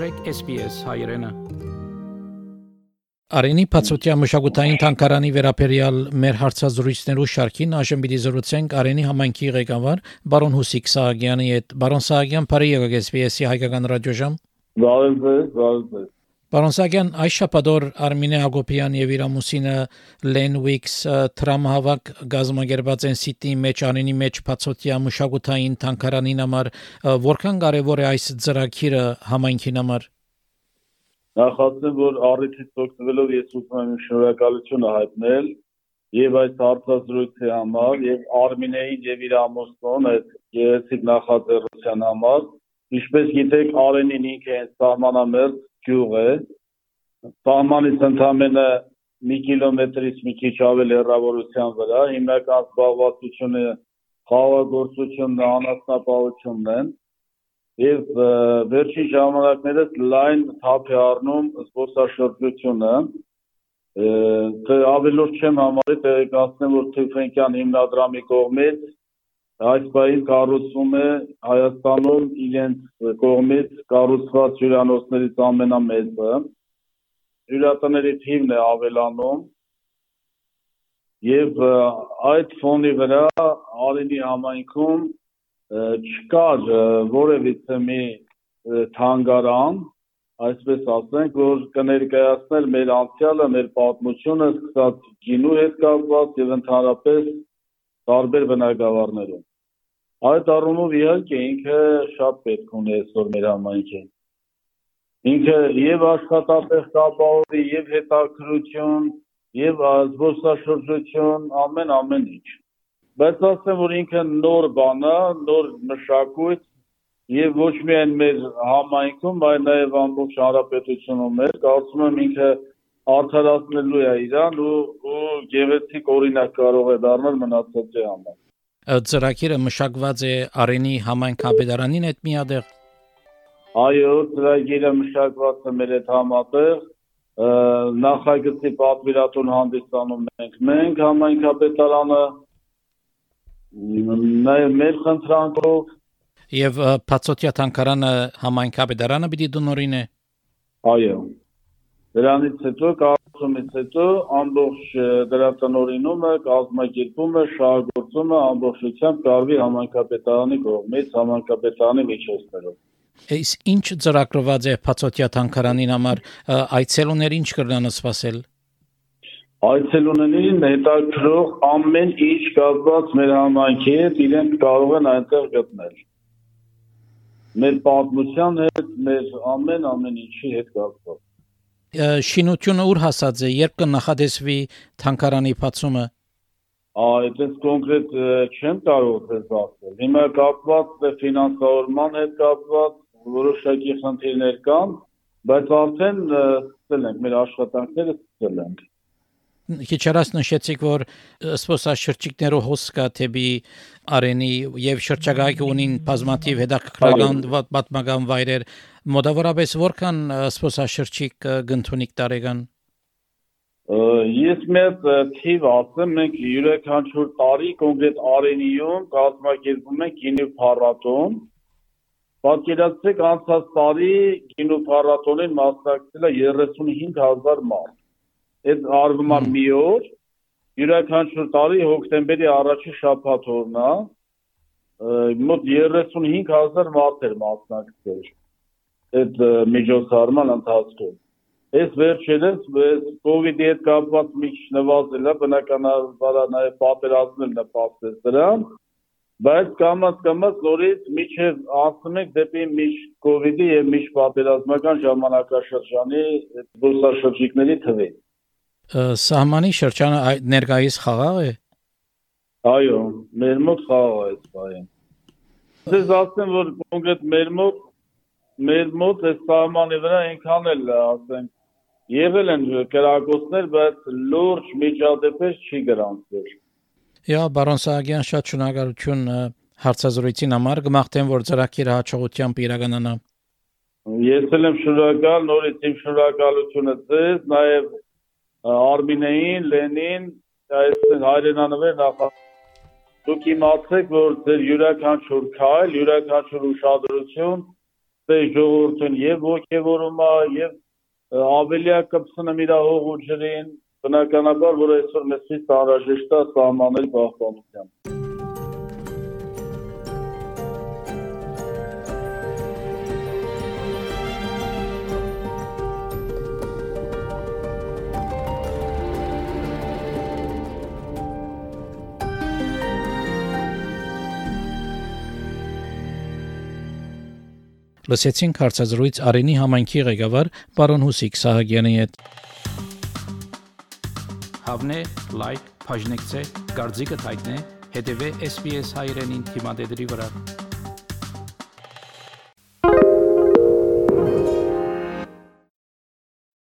մտրեք SPS հայրենը։ Արենի Փացոտյա մշակութային թանգարանի վերաբերյալ մեր հարցազրույցներու շարքին այժմ պիտի զրուցենք Արենի համայնքի ղեկավար բարոն Հուսիկ Սահակյանի հետ։ Բարոն Սահակյան, բարի եկեք SPS-ի հայկական ռադիոժամ։ Բարև ձեզ, բարև ձեզ։ Պարոն Սարգսյան, այս շաբաթօր Արմինե Ագոպյան եւ իր ամուսինը Լեն Վիքս տրամահավաք գազམ་ագերբած են Սիդնի մեջ անենի մեջ Փացոտիա մշակութային թանգարանին համար որքան կարեւոր է այս ծրագիրը համայնքին համար։ Նախացնեմ, որ առիթից օգտվելով ես ուզում եմ շնորհակալությունը հայտնել եւ այս հարցազրույցի համար եւ Արմինեին եւ իր ամուսնուն այդ գեղեցիկ նախաձեռնության համար Ինչպես գիտեք, Արենին ինքը սահմանամերձ գյուղ է։ Սահմանից ընդամենը մի կիլոմետրից մի քիչ ավել հեռավորության վրա հիմնական զբաղվածությունը խաղաղագործությունն անասնապահությունն են եւ վերջին ժամանակներս լայն թափ է առնում զբոսաշրջությունը ավելորդ չեմ համարի տեղեկացնեմ որ Թեֆենկյան հիմնադրամի կողմից այս պահին կառուցվում է Հայաստանում իրենց կողմից կառուցված հյուրանոցներից ամենամեծը հյուրատների թիվն է ավելանում եւ այդ ֆոնի վրա Արենի համայնքում չկար որևիցե մի թանգարան այսպես ասենք որ կներկայացներ մեր անցյալը մեր պատմությունը սկսած գինու հետ կապված եւ ընդհանրապես տարբեր բնակավարներում Այդ առումով իհարկե ինքը շատ պետք ունի այսօր մեր համայնքին։ Ինքը եւ աշխատատեղ կապահովի, եւ հետաքրություն, եւ զբոսաշրջություն, ամեն ամեն ինչ։ Բայց ասեմ, որ ինքը նոր բան է, նոր մշակույթ եւ ոչ միայն մեր համայնքում, այլ նաեւ ամբողջ հանրապետությունում մեր, կարծում եմ ինքը արդարացնելու է իրան ու ու գեղեցիկ օրինակ կարող է դառնալ մնացածի համար ծրագիրը մշակված է Արենի համայնքապետարանին հետ միադեղ։ Այո, ծրագիրը մշակված է մեր հետ համատեղ նախագծի պատվիրատուն հանդիսանում ենք մենք համայնքապետարանը նաև մեր խնդրանքով եւ Փացոտիա թանկարանը համայնքապետարանը պիտի դնորին է այո Դրանից հետո կառուցումից հետո ամբողջ դրատնօրինումը, կազմակերպումը, շահագործումը ամբողջությամբ կարվի համանքապետարանի կողմից համանքապետարանի միջոցներով։ Իս ինչ ծրագրված է Փածոտյա թանկարանին համար այցելուներ ինչ կրնան սпасել։ Այցելուներին հետաքրող ամեն ինչ կապված մեր համայնքի հետ իրենք կարող են այնտեղ գտնել։ Մեր պատմության հետ, մեր ամեն ամեն ինչի հետ կապված շինությունը ուր հասած է, երբ կնախադեсվի թանկարանի բացումը։ Այդպես կոնկրետ չեմ կարող ձեզ ասել։ Հիմա կապված է ֆինանսավորման հետ կապված որոշակի խնդիրներ կան, բայց արդեն սկսել ենք մեր աշխատանքները սկսել ենք քիչ առաջ նշեցիք, որ սփոսաշրջիկներով հոս կա թեպի արենի եւ շրջագայքը ունին բազմաթիվ հետաքրքրական պատմական վայրեր մոտավորապես որքան սփոսաշրջիկ գտնունիկ տարեկան Ես մեծ թիվ ասեմ, մենք յուրաքանչյուր տարի կոնկրետ արենիում կազմակերպում ենք գինու փառատոն։ Պատկերացրեք անցած տարի գինու փառատոնին մասնակցել է 35000 մարդ այդ արվում է մի օր յուրաքանչյուր տարի հոկտեմբերի առաջին շաբաթ օրն է մոտ 35000 մարդ էր մասնակցել այդ միջոցառման ընթացքում։ Այս վերջերս COVID-ի հետ կապված մի քիչ նվազել է, բնականաբար նաև պատերազմն նպաստեց դրան, բայց կամած կամած նորից միջև 11 դեպի միջ COVID-ի եւ միջ պատերազմական ժամանակաշրջանի զբոսաշրջիկների թվին սահմանի շրջանը ներկայիս խաղաղ է։ Այո, մեր մոտ խաղաղ է բանը։ Ձեզ ասեմ, որ կոնկրետ մեր մոտ մեր մոտ այս սահմանի վրա այնքան էլ ասենք եղել են կրակոցներ, բայց լուրջ միջադեպեր չի գրանցվել։ Յա բարոն Սահակյան շատ շնորհակալություն հարցազրույցին համար գմախտեմ որ ծրագիրը հաջողությամբ իրականանա։ Ես էլ եմ շնորհակալ, նորից իմ շնորհակալությունը ձեզ, նաև Արմինեին, Լենին, այս հայրենանվեր նախ դուք իմացեք, որ ձեր յուրաքանչյուր քայլ, յուրաքանչյուր ուշադրություն ստե ժողովրդին եւ ողջևորումա եւ ավելի կպցնեմ իր հողուջերին բնականաբար որ այսօր մեզ անհրաժեշտ է սահմանել պահպանության Լսեցին հարցազրույց Արենի համայնքի ղեկավար պարոն Հուսիկ Սահակյանի հետ։ Հավնե լայք, բաժնեկցե, դարձիկը թայտնե, հետեւե SPS հայրենին թիմադեդի վրա։